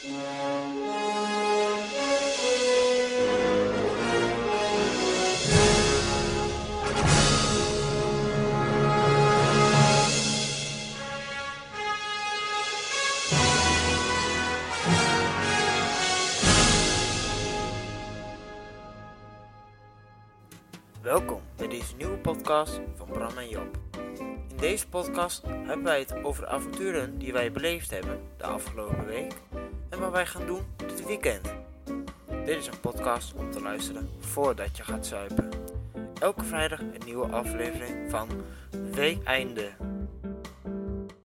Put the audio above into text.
Welkom bij deze nieuwe podcast van Bram en Job. In deze podcast hebben wij het over avonturen die wij beleefd hebben de afgelopen week en wat wij gaan doen dit weekend. Dit is een podcast om te luisteren voordat je gaat zuipen. Elke vrijdag een nieuwe aflevering van Weekeinde.